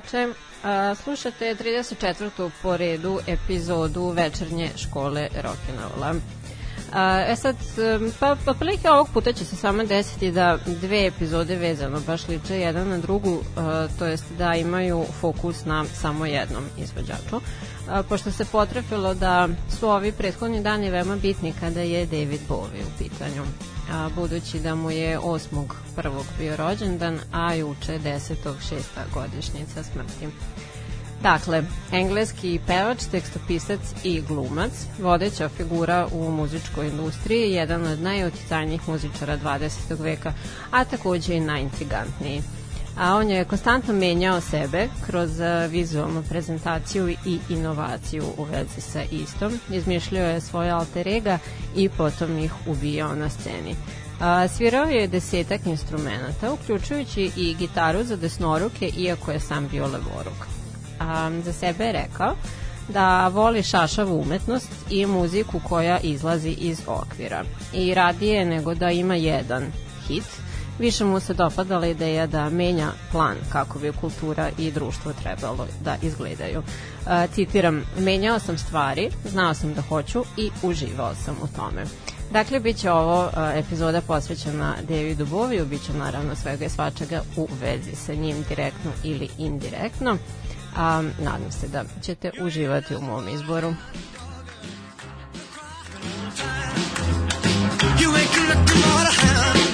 veče. A, slušate 34. po redu epizodu večernje škole rock'n'rolla. E sad, pa, pa prilike ovog puta će se samo desiti da dve epizode vezano baš liče jedan na drugu, a, to jest da imaju fokus na samo jednom izvođaču. A, pošto se potrefilo da su ovi prethodni dani veoma bitni kada je David Bowie u pitanju a, budući da mu je 8. prvog bio rođendan, a juče 10. šesta godišnjica smrti. Dakle, engleski pevač, tekstopisac i glumac, vodeća figura u muzičkoj industriji, jedan od najoticajnijih muzičara 20. veka, a takođe i najintrigantniji a on je konstantno menjao sebe kroz eh, vizualnu prezentaciju i inovaciju u vezi sa istom. Izmišljao je svoje alter ega i potom ih ubijao na sceni. A, svirao je desetak instrumenta, uključujući i gitaru za desnoruke, iako je sam bio levoruk. A, za sebe je rekao da voli šašavu umetnost i muziku koja izlazi iz okvira. I radije nego da ima jedan hit – Više mu se dopadala ideja da menja plan kako bi kultura i društvo trebalo da izgledaju. E, citiram, menjao sam stvari, znao sam da hoću i uživao sam u tome. Dakle, bit će ovo e, epizoda posvećena Davidu Boviju, bit će naravno svega i svačega u vezi sa njim direktno ili indirektno. A, nadam se da ćete uživati u mom izboru. You ain't looking all around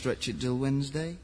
stretch it till Wednesday.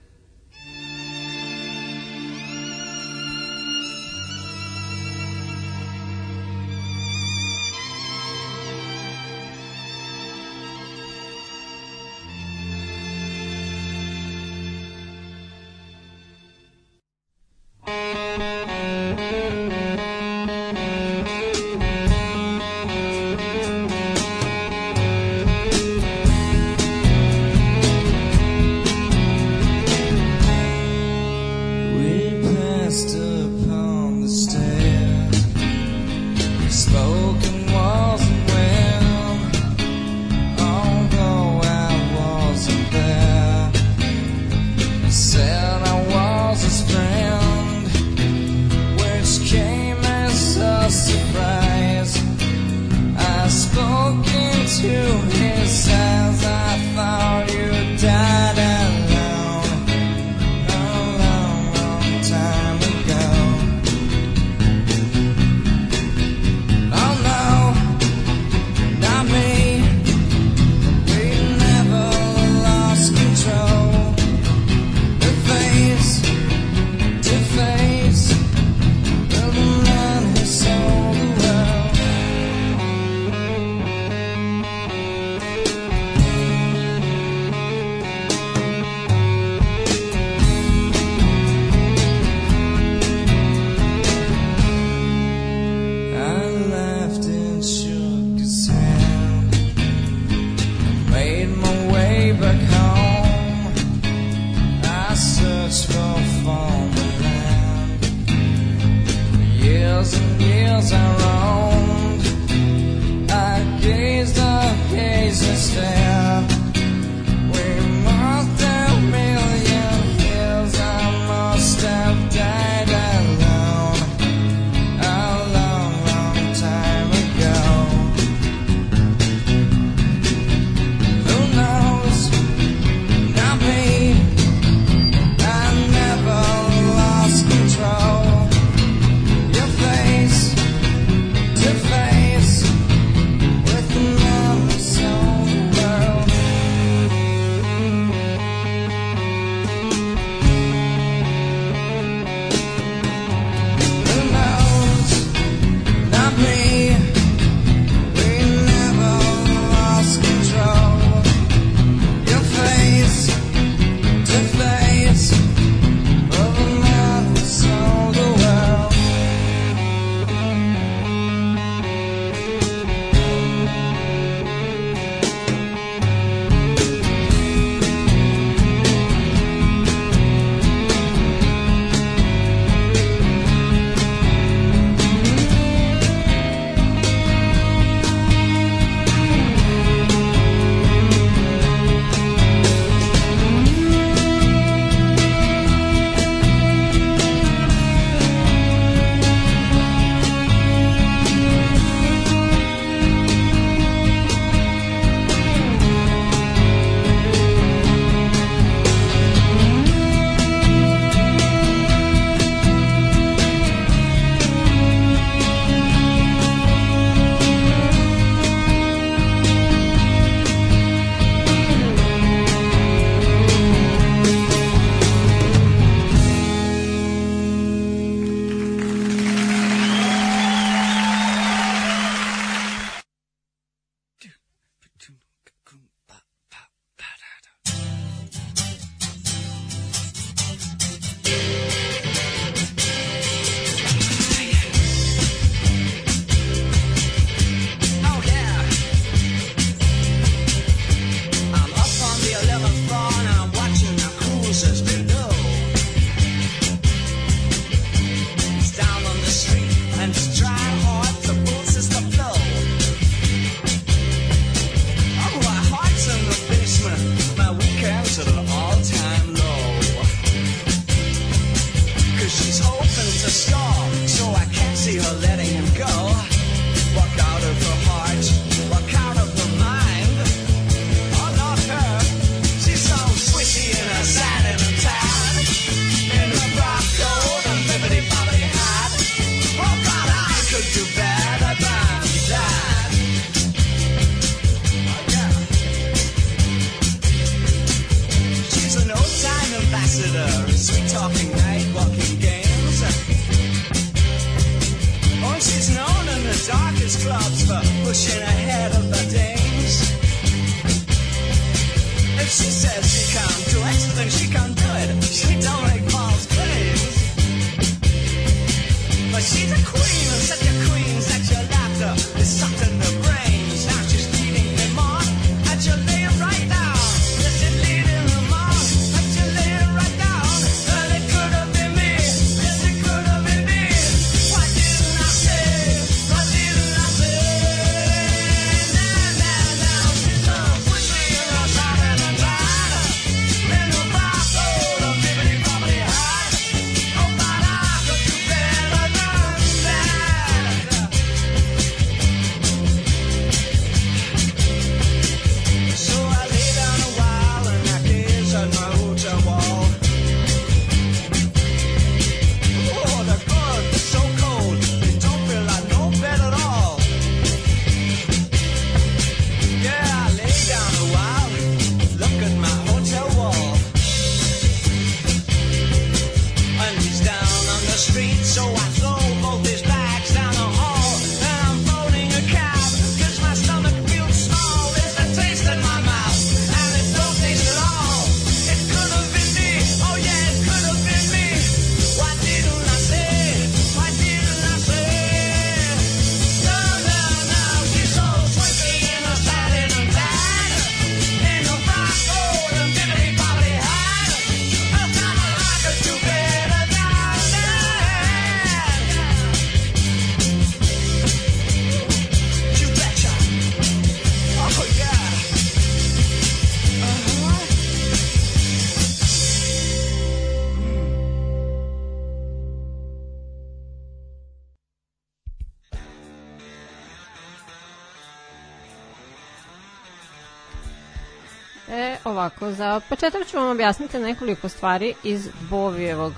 Ovako, za početak ću vam objasniti nekoliko stvari iz Bovijevog,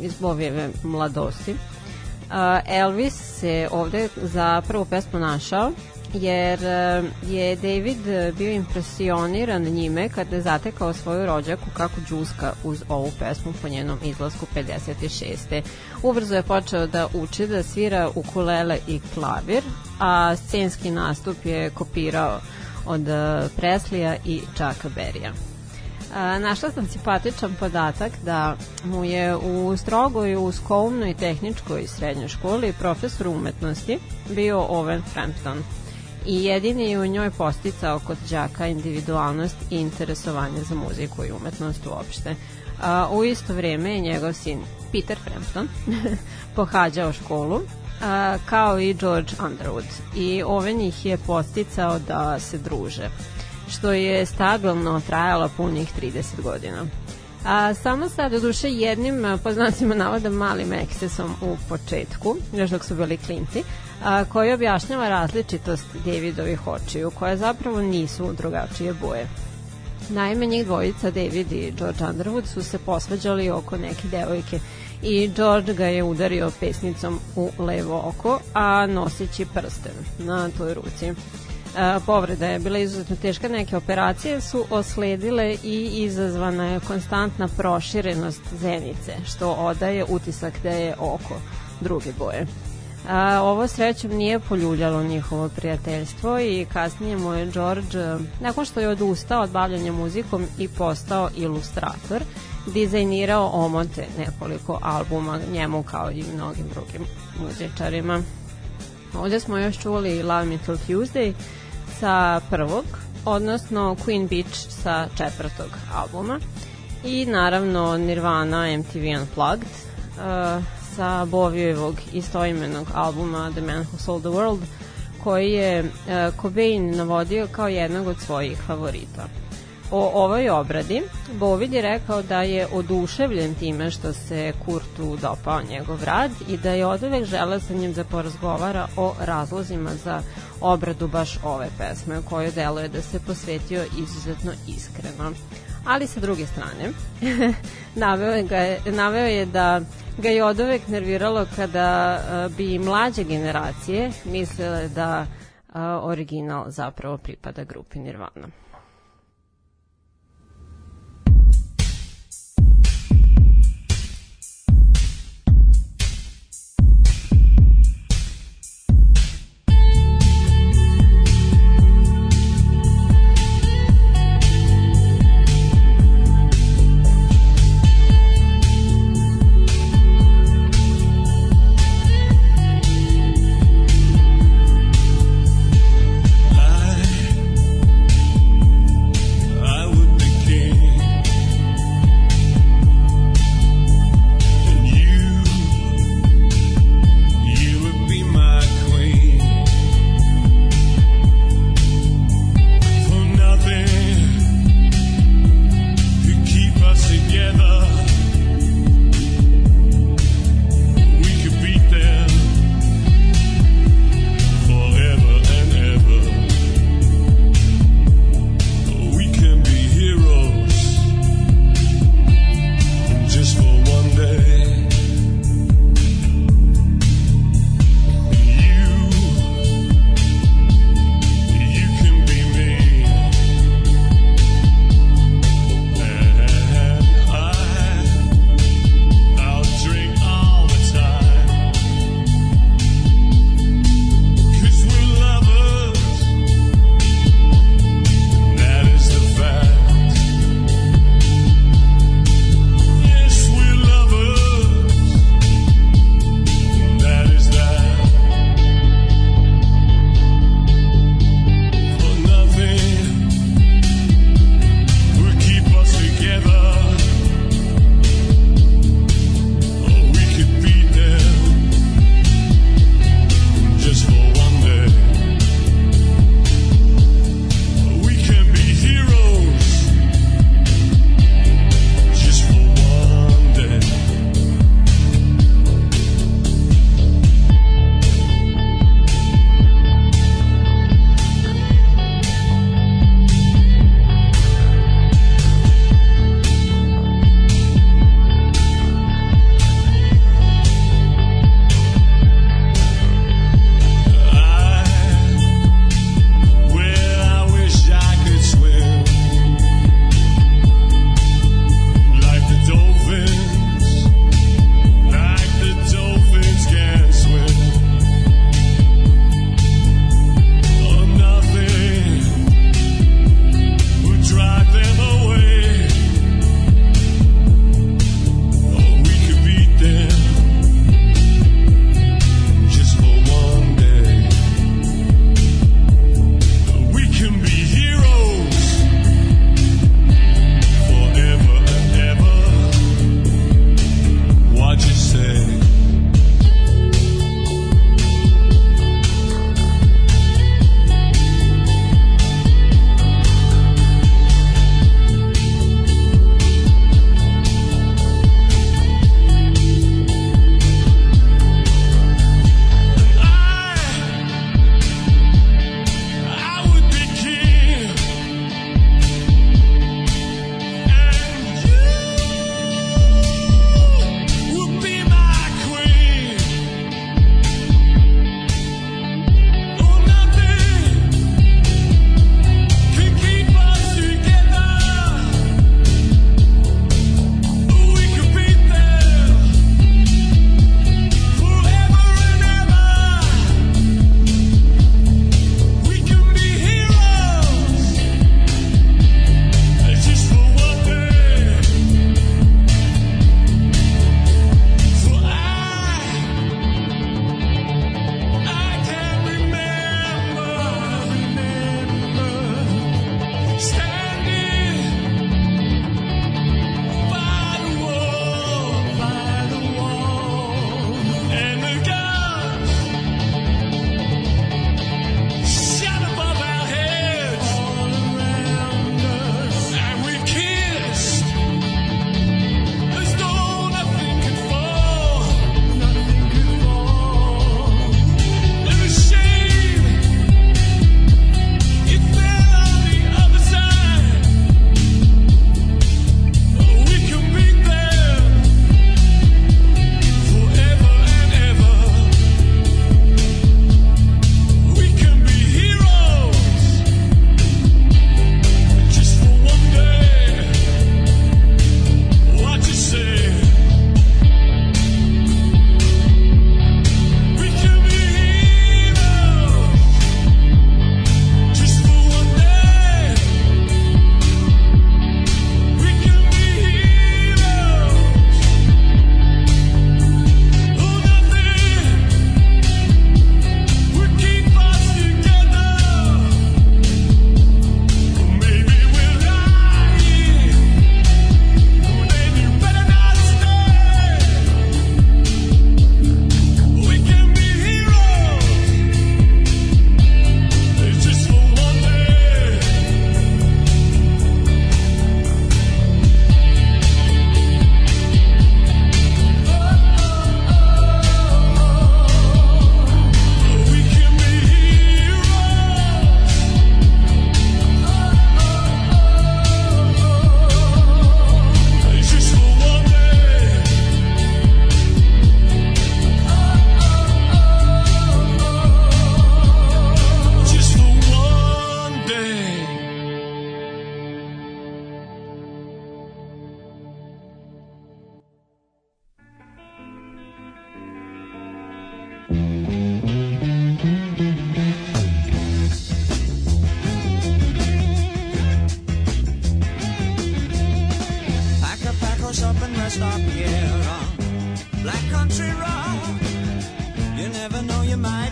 iz Bovijeve mladosti. A, Elvis se ovde za prvu pesmu našao, jer e, je David bio impresioniran njime kada je zatekao svoju rođaku kako džuska uz ovu pesmu po njenom izlasku 56. Ubrzo je počeo da uči da svira ukulele i klavir, a scenski nastup je kopirao od uh, Preslija i Chucka Berrya. Našla sam simpatičan podatak da mu je u strogoj, u skovnoj tehničkoj srednjoj školi profesor umetnosti bio Owen Frampton i jedini je u njoj posticao kod đaka individualnost i interesovanje za muziku i umetnost uopšte. A, u isto vreme je njegov sin Peter Frampton pohađao školu a, kao i George Underwood i ove njih je posticao da se druže što je stabilno trajalo punih 30 godina. A, samo sa doduše jednim a, po znacima navoda malim ekscesom u početku, još dok su bili klinci, a, koji objašnjava različitost Davidovih očiju, koje zapravo nisu drugačije boje. Naime, njih dvojica, David i George Underwood, su se posvađali oko neke devojke i George ga je udario pesnicom u levo oko, a noseći prsten na toj ruci. Povreda je bila izuzetno teška, neke operacije su osledile i izazvana je konstantna proširenost zenice, što odaje utisak da je oko druge boje. A, ovo srećom nije poljuljalo njihovo prijateljstvo i kasnije mu je George, nakon što je odustao od bavljanja muzikom i postao ilustrator, dizajnirao omote nekoliko albuma njemu kao i mnogim drugim muzičarima. Ovde smo još čuli Love Me Till Tuesday sa prvog, odnosno Queen Beach sa četvrtog albuma i naravno Nirvana MTV Unplugged uh, sa Bovijevog istoimenog albuma The Man Who Sold the World koji je uh, Cobain navodio kao jednog od svojih favorita. O ovoj obradi Bovid je rekao da je oduševljen time što se Kurtu dopao njegov rad i da je od uvek želeo sa njim da porazgovara o razlozima za obradu baš ove pesme u kojoj deluje da se posvetio izuzetno iskreno. Ali sa druge strane, naveo, ga je, naveo je da ga je od uvek nerviralo kada uh, bi mlađe generacije mislile da uh, original zapravo pripada grupi Nirvana.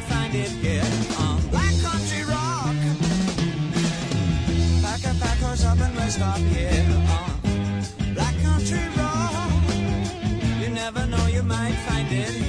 find it good on Black Country Rock. Pack a packers up and let's stop here on Black Country Rock. You never know, you might find it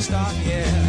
stop, yeah.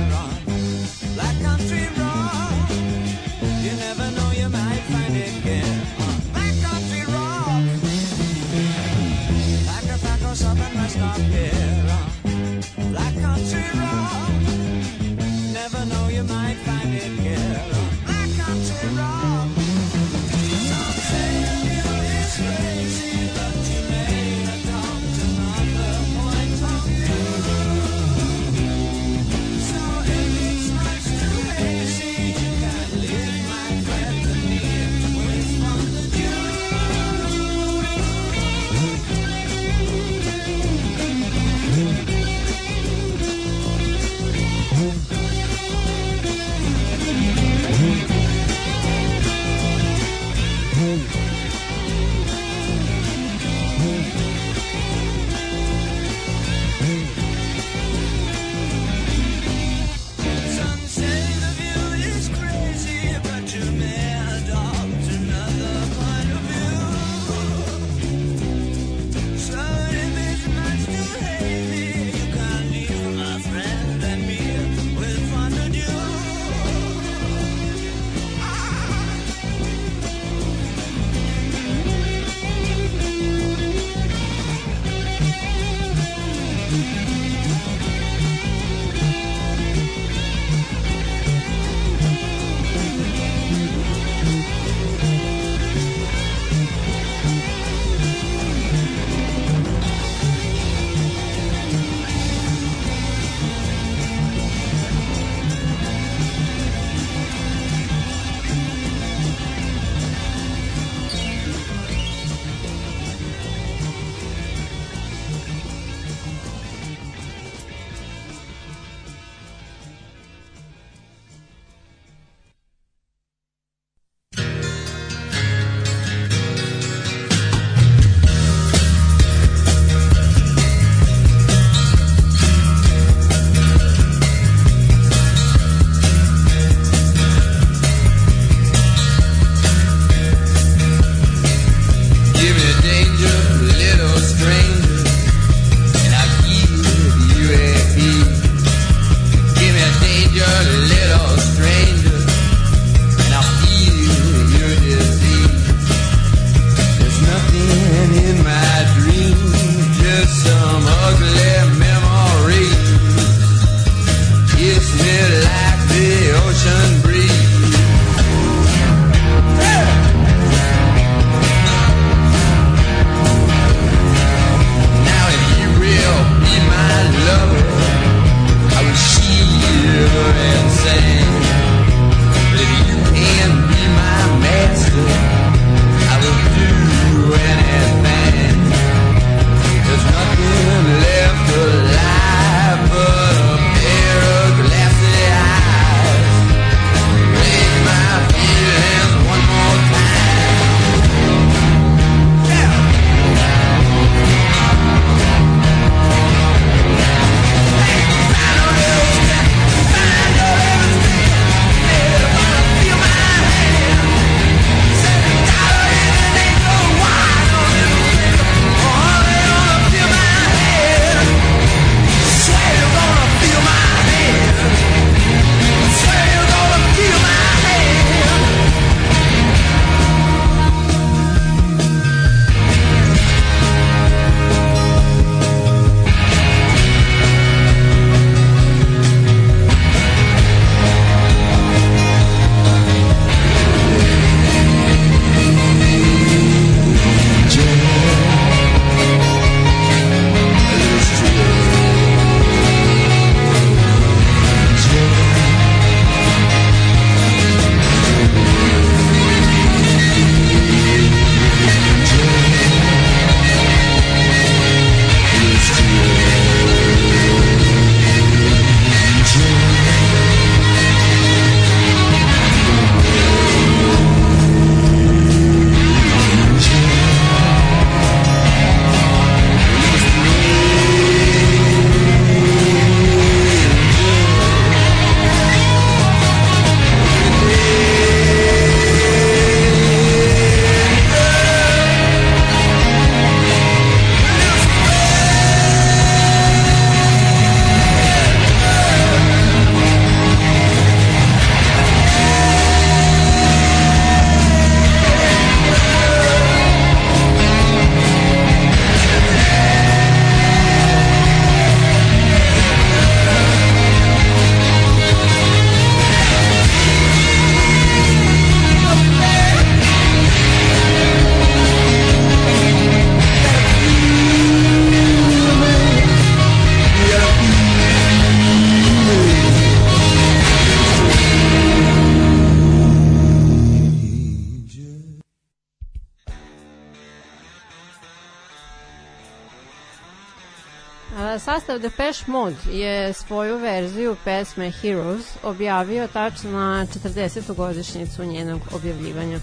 Mode je svoju verziju pesme Heroes objavio tačno na 40. godišnjicu njenog objavljivanja.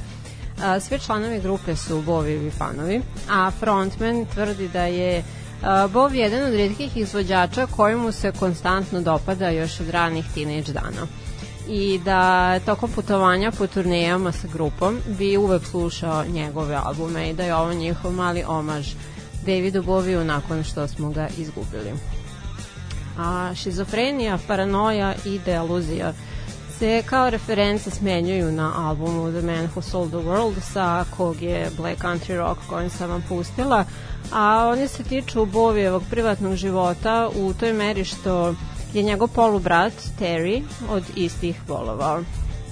A, svi članovi grupe su Bovijevi fanovi, a frontman tvrdi da je Bov jedan od redkih izvođača kojemu se konstantno dopada još od ranih teenage dana i da tokom putovanja po turnejama sa grupom bi uvek slušao njegove albume i da je ovo njihov mali omaž Davidu Boviju nakon što smo ga izgubili. A šizofrenija, paranoja i deluzija se kao reference smenjuju na albumu The Man Who Sold the World sa kog je Black Country Rock kojim sam vam pustila, a oni se tiču Bovijevog privatnog života u toj meri što je njegov polubrat Terry od istih bolovao.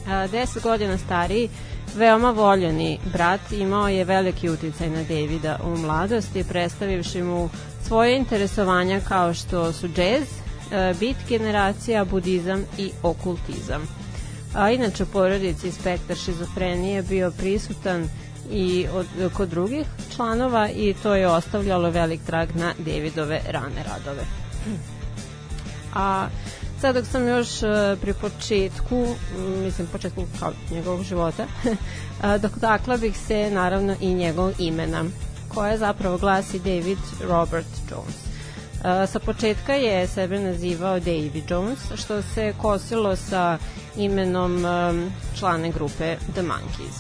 A, Deset godina stariji, veoma voljeni brat imao je veliki uticaj na Davida u mladosti, predstavivši mu svoje interesovanja kao što su džez, e, bit generacija, budizam i okultizam. A inače u porodici spektar šizofrenije bio prisutan i od, kod drugih članova i to je ostavljalo velik trag na Davidove rane radove. A sad dok sam još e, pri početku, mislim početku kao njegovog života, a, dotakla bih se naravno i njegovog imena, koje zapravo glasi David Robert Jones. A, sa početka je sebe nazivao Davy Jones, što se kosilo sa imenom um, člane grupe The Monkees.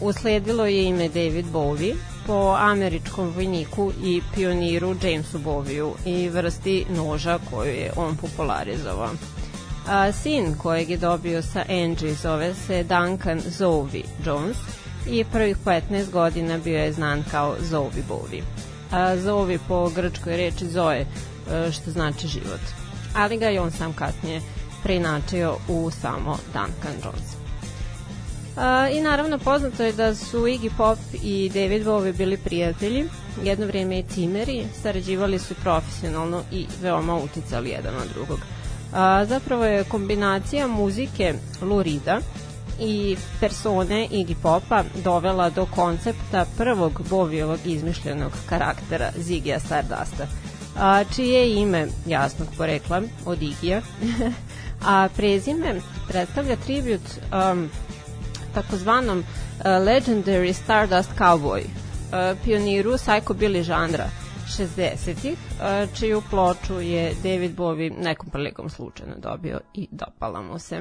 Usledilo je ime David Bowie po američkom vojniku i pioniru Jamesu Boviju i vrsti noža koju je on popularizovao. A, sin kojeg je dobio sa Angie zove se Duncan Zoe Jones i prvih 15 godina bio je znan kao Zoe Bowie. A, Zoe po grčkoj reči Zoe, e, što znači život. Ali ga je on sam kasnije preinačio u samo Duncan Jones. A, I naravno poznato je da su Iggy Pop i David Bowie bili prijatelji, jedno vrijeme i cimeri, sarađivali su profesionalno i veoma uticali jedan od drugog. A, zapravo je kombinacija muzike Lou Reeda i persone Iggy Popa dovela do koncepta prvog Bovijevog izmišljenog karaktera Zigija Stardusta, a, čije je ime jasnog porekla od Igija, a prezime predstavlja tribut um, takozvanom uh, Legendary Stardust Cowboy, uh, pioniru psychobilly žanra 60-ih, uh, čiju ploču je David Bowie nekom prilikom slučajno dobio i dopala mu se.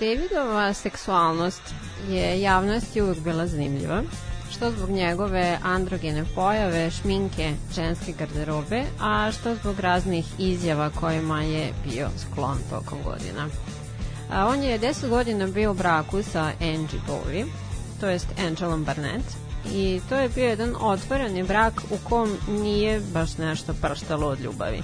Davidova seksualnost je javnosti uvek bila zanimljiva, što zbog njegove androgene pojave, šminke, ženske garderobe, a što zbog raznih izjava kojima je bio sklon tokom godina. A, on je 10 godina bio u braku sa Angie Bowie, to jest Angelom Barnett, i to je bio jedan otvoreni brak u kom nije baš nešto prštalo od ljubavi.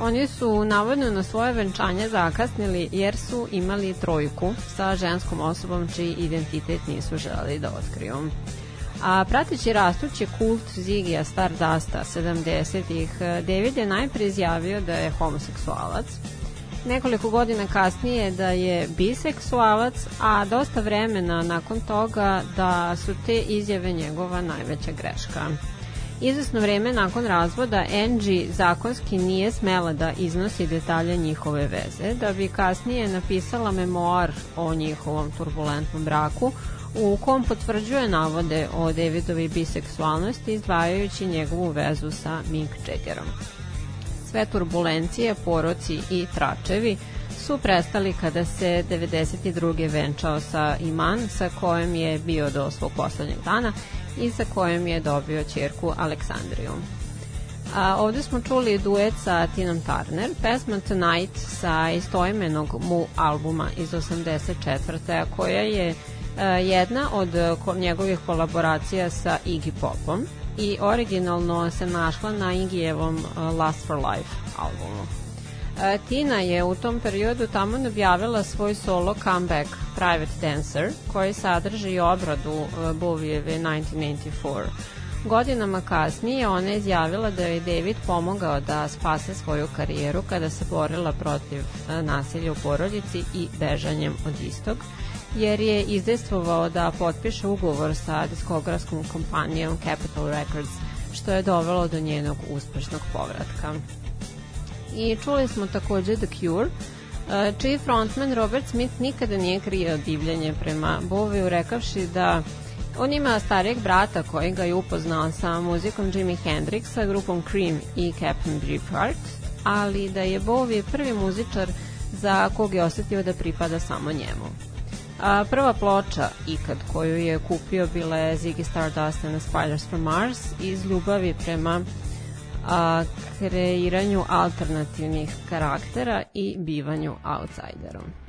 Oni su navodno na svoje venčanje zakasnili jer su imali trojku sa ženskom osobom čiji identitet nisu želeli da otkriju. A prateći rastući kult Zigija Stardusta 70-ih, David je najpre izjavio da je homoseksualac, nekoliko godina kasnije da je biseksualac, a dosta vremena nakon toga da su te izjave njegova najveća greška. Izvesno vreme nakon razvoda Angie zakonski nije smela da iznosi detalje njihove veze, da bi kasnije napisala memoar o njihovom turbulentnom braku, u kom potvrđuje navode o Davidovi biseksualnosti izdvajajući njegovu vezu sa Mick Jaggerom. Sve turbulencije, poroci i tračevi su prestali kada se 92. venčao sa Iman sa kojom je bio do svog poslednjeg dana i sa kojom je dobio čerku Aleksandriju. A, ovde smo čuli duet sa Tinom Turner, pesma Tonight sa istoimenog mu albuma iz 84. koja je a, jedna od ko, njegovih kolaboracija sa Iggy Popom i originalno se našla na Iggyjevom a, Last for Life albumu. A, Tina je u tom periodu tamo objavila svoj solo comeback Private Dancer koji sadrži i obradu a, Bovijeve 1984. Godinama kasnije ona je izjavila da je David pomogao da spase svoju karijeru kada se borila protiv a, nasilja u porodici i bežanjem od istog, jer je izdejstvovao da potpiše ugovor sa diskografskom kompanijom Capitol Records, što je dovelo do njenog uspešnog povratka. I čuli smo takođe The Cure, e, čiji frontman Robert Smith nikada nije krio divljenje prema Boviju, rekavši da on ima starijeg brata koji ga je upoznao sa muzikom Jimi Hendrixa, grupom Cream i Captain Beefheart, ali da je Bowie prvi muzičar za kog je osetio da pripada samo njemu. A, prva ploča ikad koju je kupio bila je Ziggy Stardust and the Spiders from Mars iz ljubavi prema a, kreiranju alternativnih karaktera i bivanju outsiderom.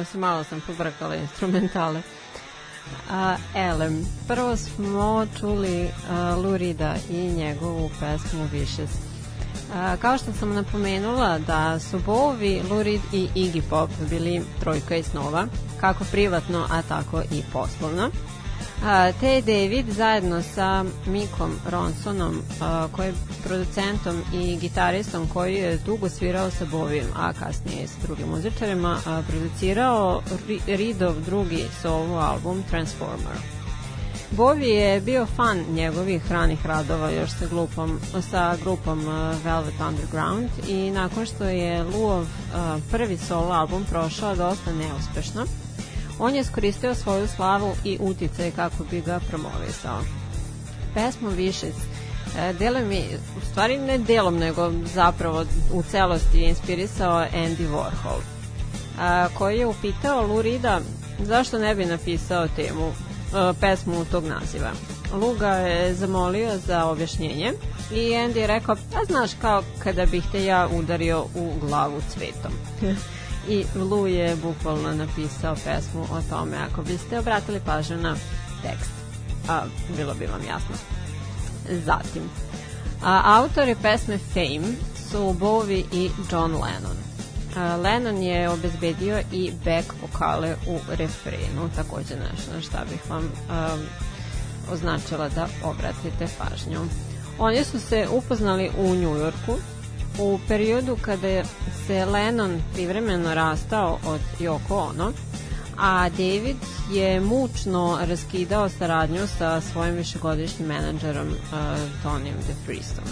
Izvinjavam se, malo sam pobrkala instrumentale. A, Elem, prvo smo čuli a, Lurida i njegovu pesmu Vicious. A, kao što sam napomenula da su Bovi, Lurid i Iggy Pop bili trojka iz snova, kako privatno, a tako i poslovno. Te David zajedno sa Mikom Ronsonom, koji je producentom i gitaristom koji je dugo svirao sa Bovim, a kasnije sa drugim muzičarima, producirao Ri- Reedov drugi solo album Transformer. Bovi je bio fan njegovih ranih radova još sa, glupom, sa grupom Velvet Underground i nakon što je Luov prvi solo album prošao dosta neuspešno, on je iskoristio svoju slavu i uticaj kako bi ga promovisao. Pesmu Wishes e, delom je, u stvari ne delom, nego zapravo u celosti je inspirisao Andy Warhol, a, koji je upitao Lou Rida zašto ne bi napisao temu, a, pesmu tog naziva. Lou ga je zamolio za objašnjenje i Andy je rekao, a znaš kao kada bih te ja udario u glavu cvetom. I Lou je bukvalno napisao pesmu o tome, ako biste obratili pažnju na tekst. A, bilo bi vam jasno. Zatim, a, autori pesme Fame su Bowie i John Lennon. A, Lennon je obezbedio i back vokale u refrenu, takođe nešto na šta bih vam um, označila da obratite pažnju. Oni su se upoznali u Njujorku u periodu kada se Lennon privremeno rastao od Yoko Ono, a David je mučno raskidao saradnju sa svojim višegodišnjim menadžerom uh, Tonym DeFreestom.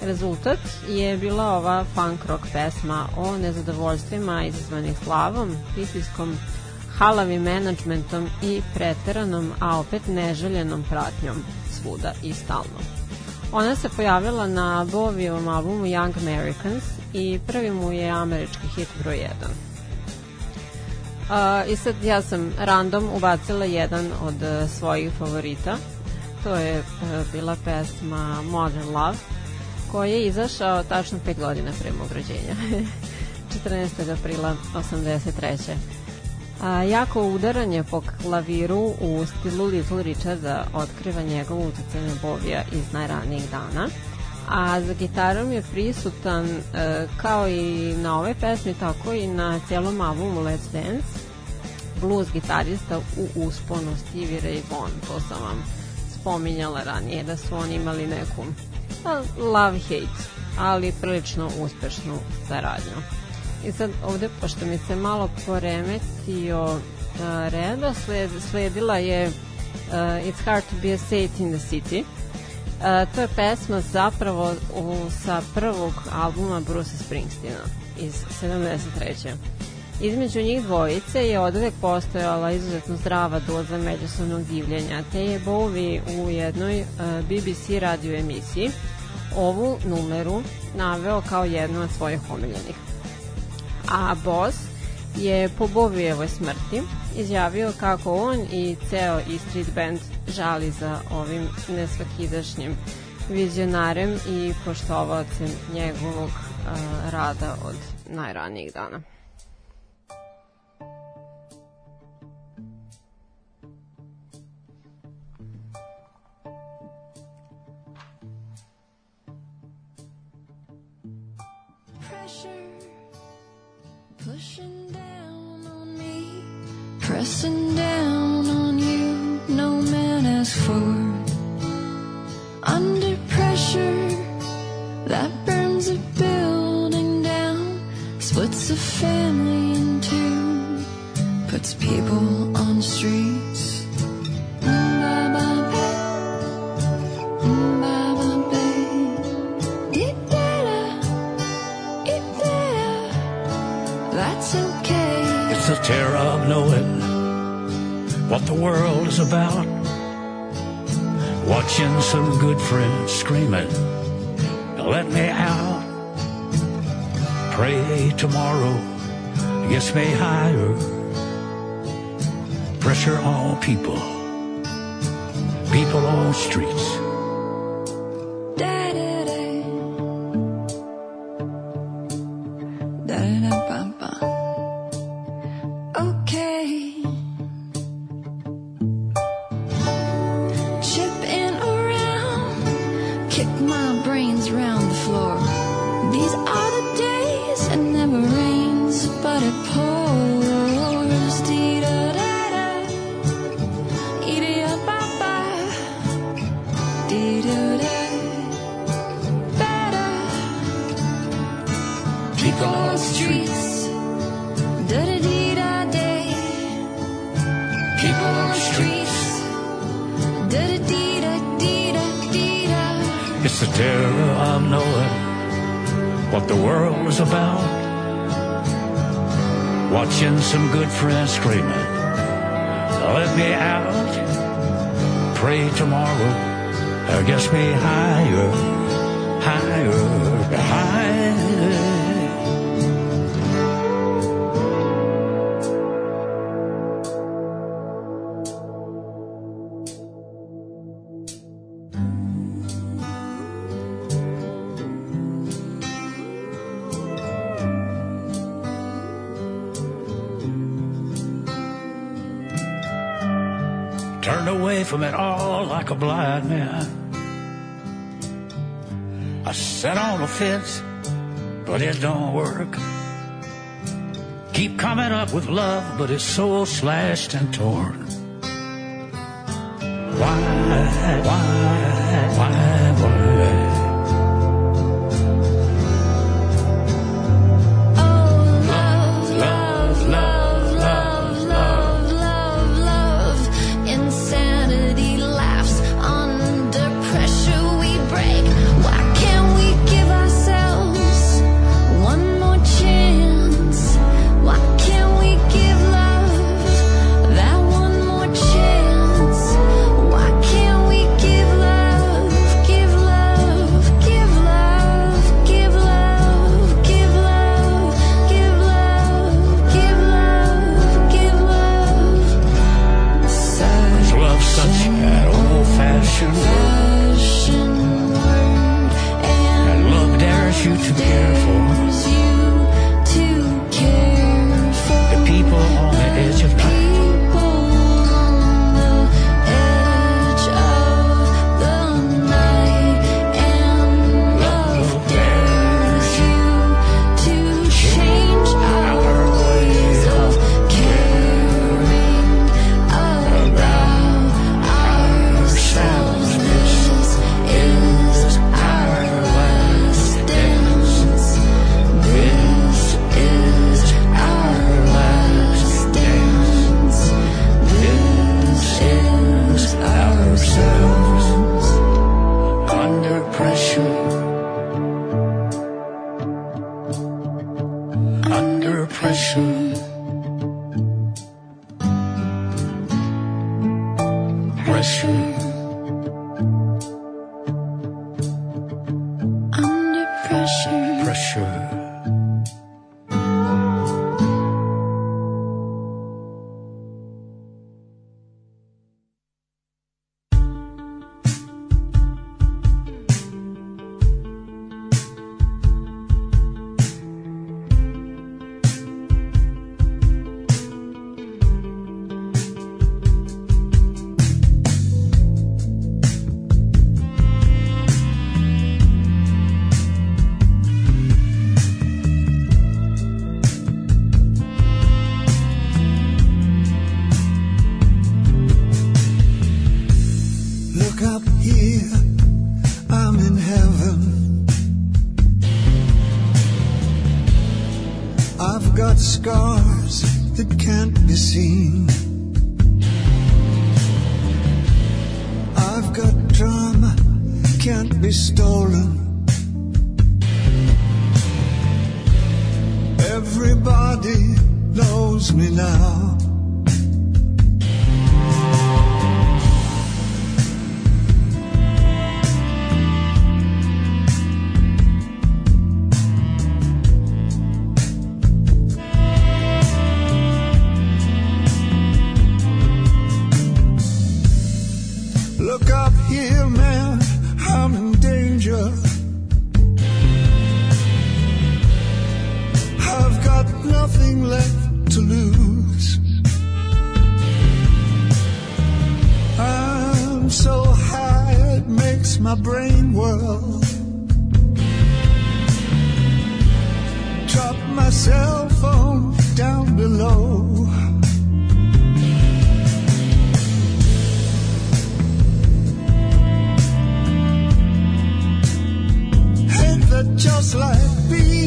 Rezultat je bila ova funk rock pesma o nezadovoljstvima izazvanih slavom, pritiskom, halavim menadžmentom i preteranom, a opet neželjenom pratnjom svuda i stalno. Ona se pojavila na Bovijevom albumu Young Americans i prvi mu je američki hit broj 1. Uh, I sad ja sam random ubacila jedan od uh, svojih favorita. To je uh, bila pesma Modern Love, koji je izašao tačno 5 godina pre mog rođenja. 14. aprila 83. A, jako udaranje po klaviru u stilu Little Richarda otkriva njegov utjecaj na Bovija iz najranijih dana. A za gitarom je prisutan e, kao i na ovoj pesmi, tako i na cijelom albumu Let's Dance blues gitarista u usponu Stevie Ray Vaughan. To sam vam spominjala ranije da su oni imali neku pa, love-hate, ali prilično uspešnu saradnju. I sad ovde, pošto mi se malo poremetio uh, redosled, sledila je uh, It's Hard to be a Saint in the City. Uh, to je pesma zapravo u, sa prvog albuma Bruce Springsteena iz 73. Između njih dvojice je od uvek postojala izuzetno zdrava doza međusobnog divljenja, te je Bowie u jednoj uh, BBC radio emisiji ovu numeru naveo kao jednu od svojih omiljenih a Boss je po Bovijevoj smrti izjavio kako on i ceo E Street Band žali za ovim nesvakidašnjim vizionarem i poštovacem njegovog uh, rada od najranijih dana. pressure pressing down on you. No man asked for. Under pressure that burns a building down, splits a family in two, puts people what the world is about. Watching some good friends screaming, let me out. Pray tomorrow gets me higher. Pressure on people, people on streets. Fence, but it don't work. Keep coming up with love, but it's so slashed and torn. My brain whirl. Drop my cell phone down below. Ain't that just like me?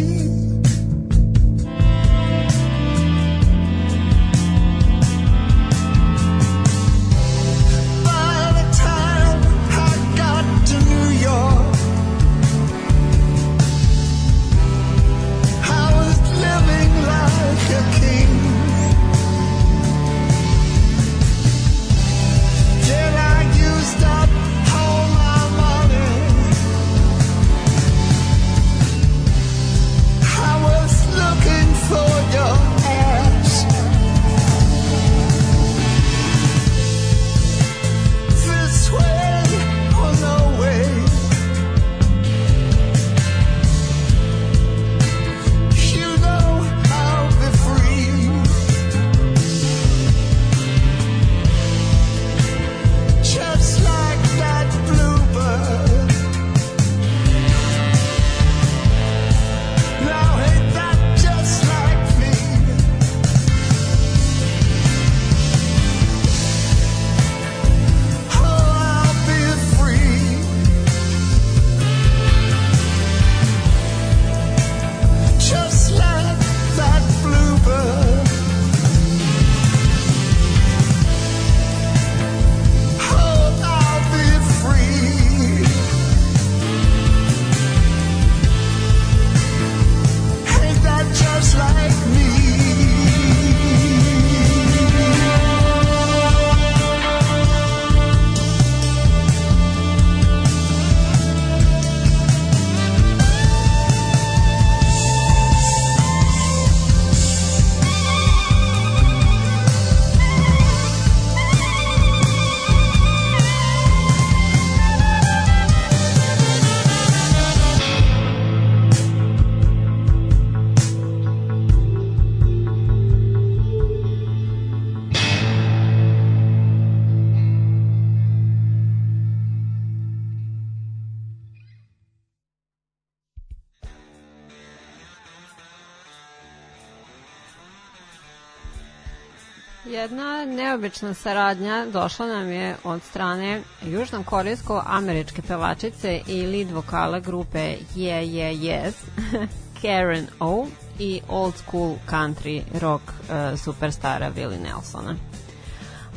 Jedna neobična saradnja došla nam je od strane južnokorejsko-američke pevačice i lead vokala grupe Yeah Yeah Yes, Karen O i old school country rock uh, superstara Willie Nelsona.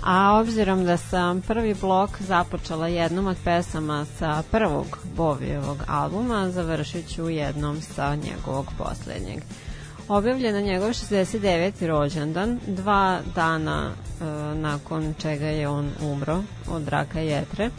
A obzirom da sam prvi blok započela jednom od pesama sa prvog Bovijevog albuma, završit ću jednom sa njegovog poslednjeg. Objavljen na njegov 69. rođendan, dva dana e, nakon čega je on umro od raka jetre.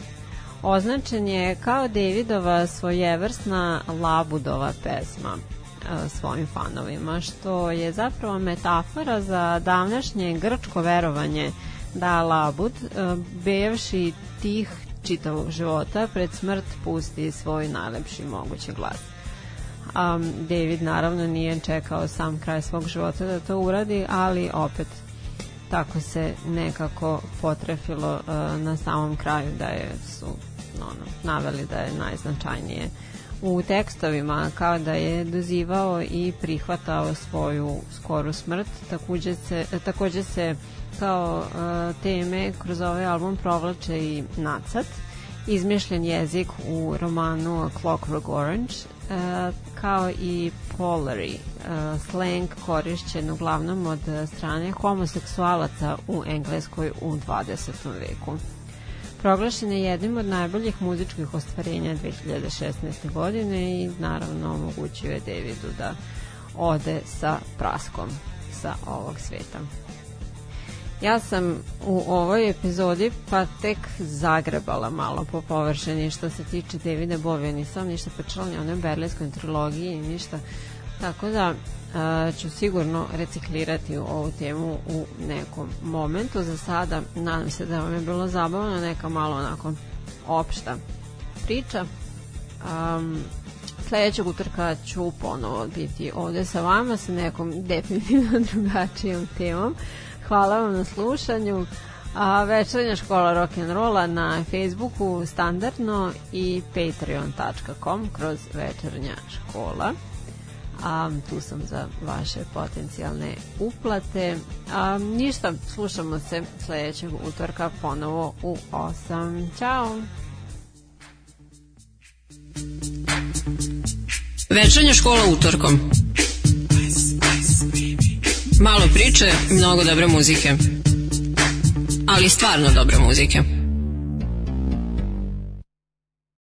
označen je kao Davidova svojevrsna labudova pesma e, svojim fanovima, što je zapravo metafora za davnašnje grčko verovanje da labud, e, bevši tih čitavog života, pred smrt pusti svoj najlepši mogući glas. Um, David naravno nije čekao sam kraj svog života da to uradi, ali opet tako se nekako potrefilo uh, na samom kraju da je su ono, naveli da je najznačajnije u tekstovima kao da je dozivao i prihvatao svoju skoru smrt. Takođe se, takođe se kao uh, teme kroz ovaj album provlače i nacat izmišljen jezik u romanu Clockwork Orange uh, kao i polari uh, slang korišćen uglavnom od strane homoseksualaca u Engleskoj u 20. veku proglašen je jednim od najboljih muzičkih ostvarenja 2016. godine i naravno omogućio je Davidu da ode sa praskom sa ovog sveta. Ja sam u ovoj epizodi pa tek zagrebala malo po površini što se tiče Davida Bovija, nisam ništa pričala ni onoj berlinskoj trilogiji, ništa. Tako da a, ću sigurno reciklirati ovu temu u nekom momentu. Za sada nadam se da vam je bilo zabavno, neka malo onako opšta priča. Um, sledećeg utorka ću ponovo biti ovde sa vama sa nekom definitivno drugačijom temom. Hvala vam na slušanju. A večernja škola rock'n'rolla na Facebooku standardno i patreon.com kroz večernja škola a tu sam za vaše potencijalne uplate. A, ništa, slušamo se sledećeg utorka ponovo u 8. Ćao! Večernja škola utorkom. Malo priče, mnogo dobre muzike. Ali stvarno dobre muzike.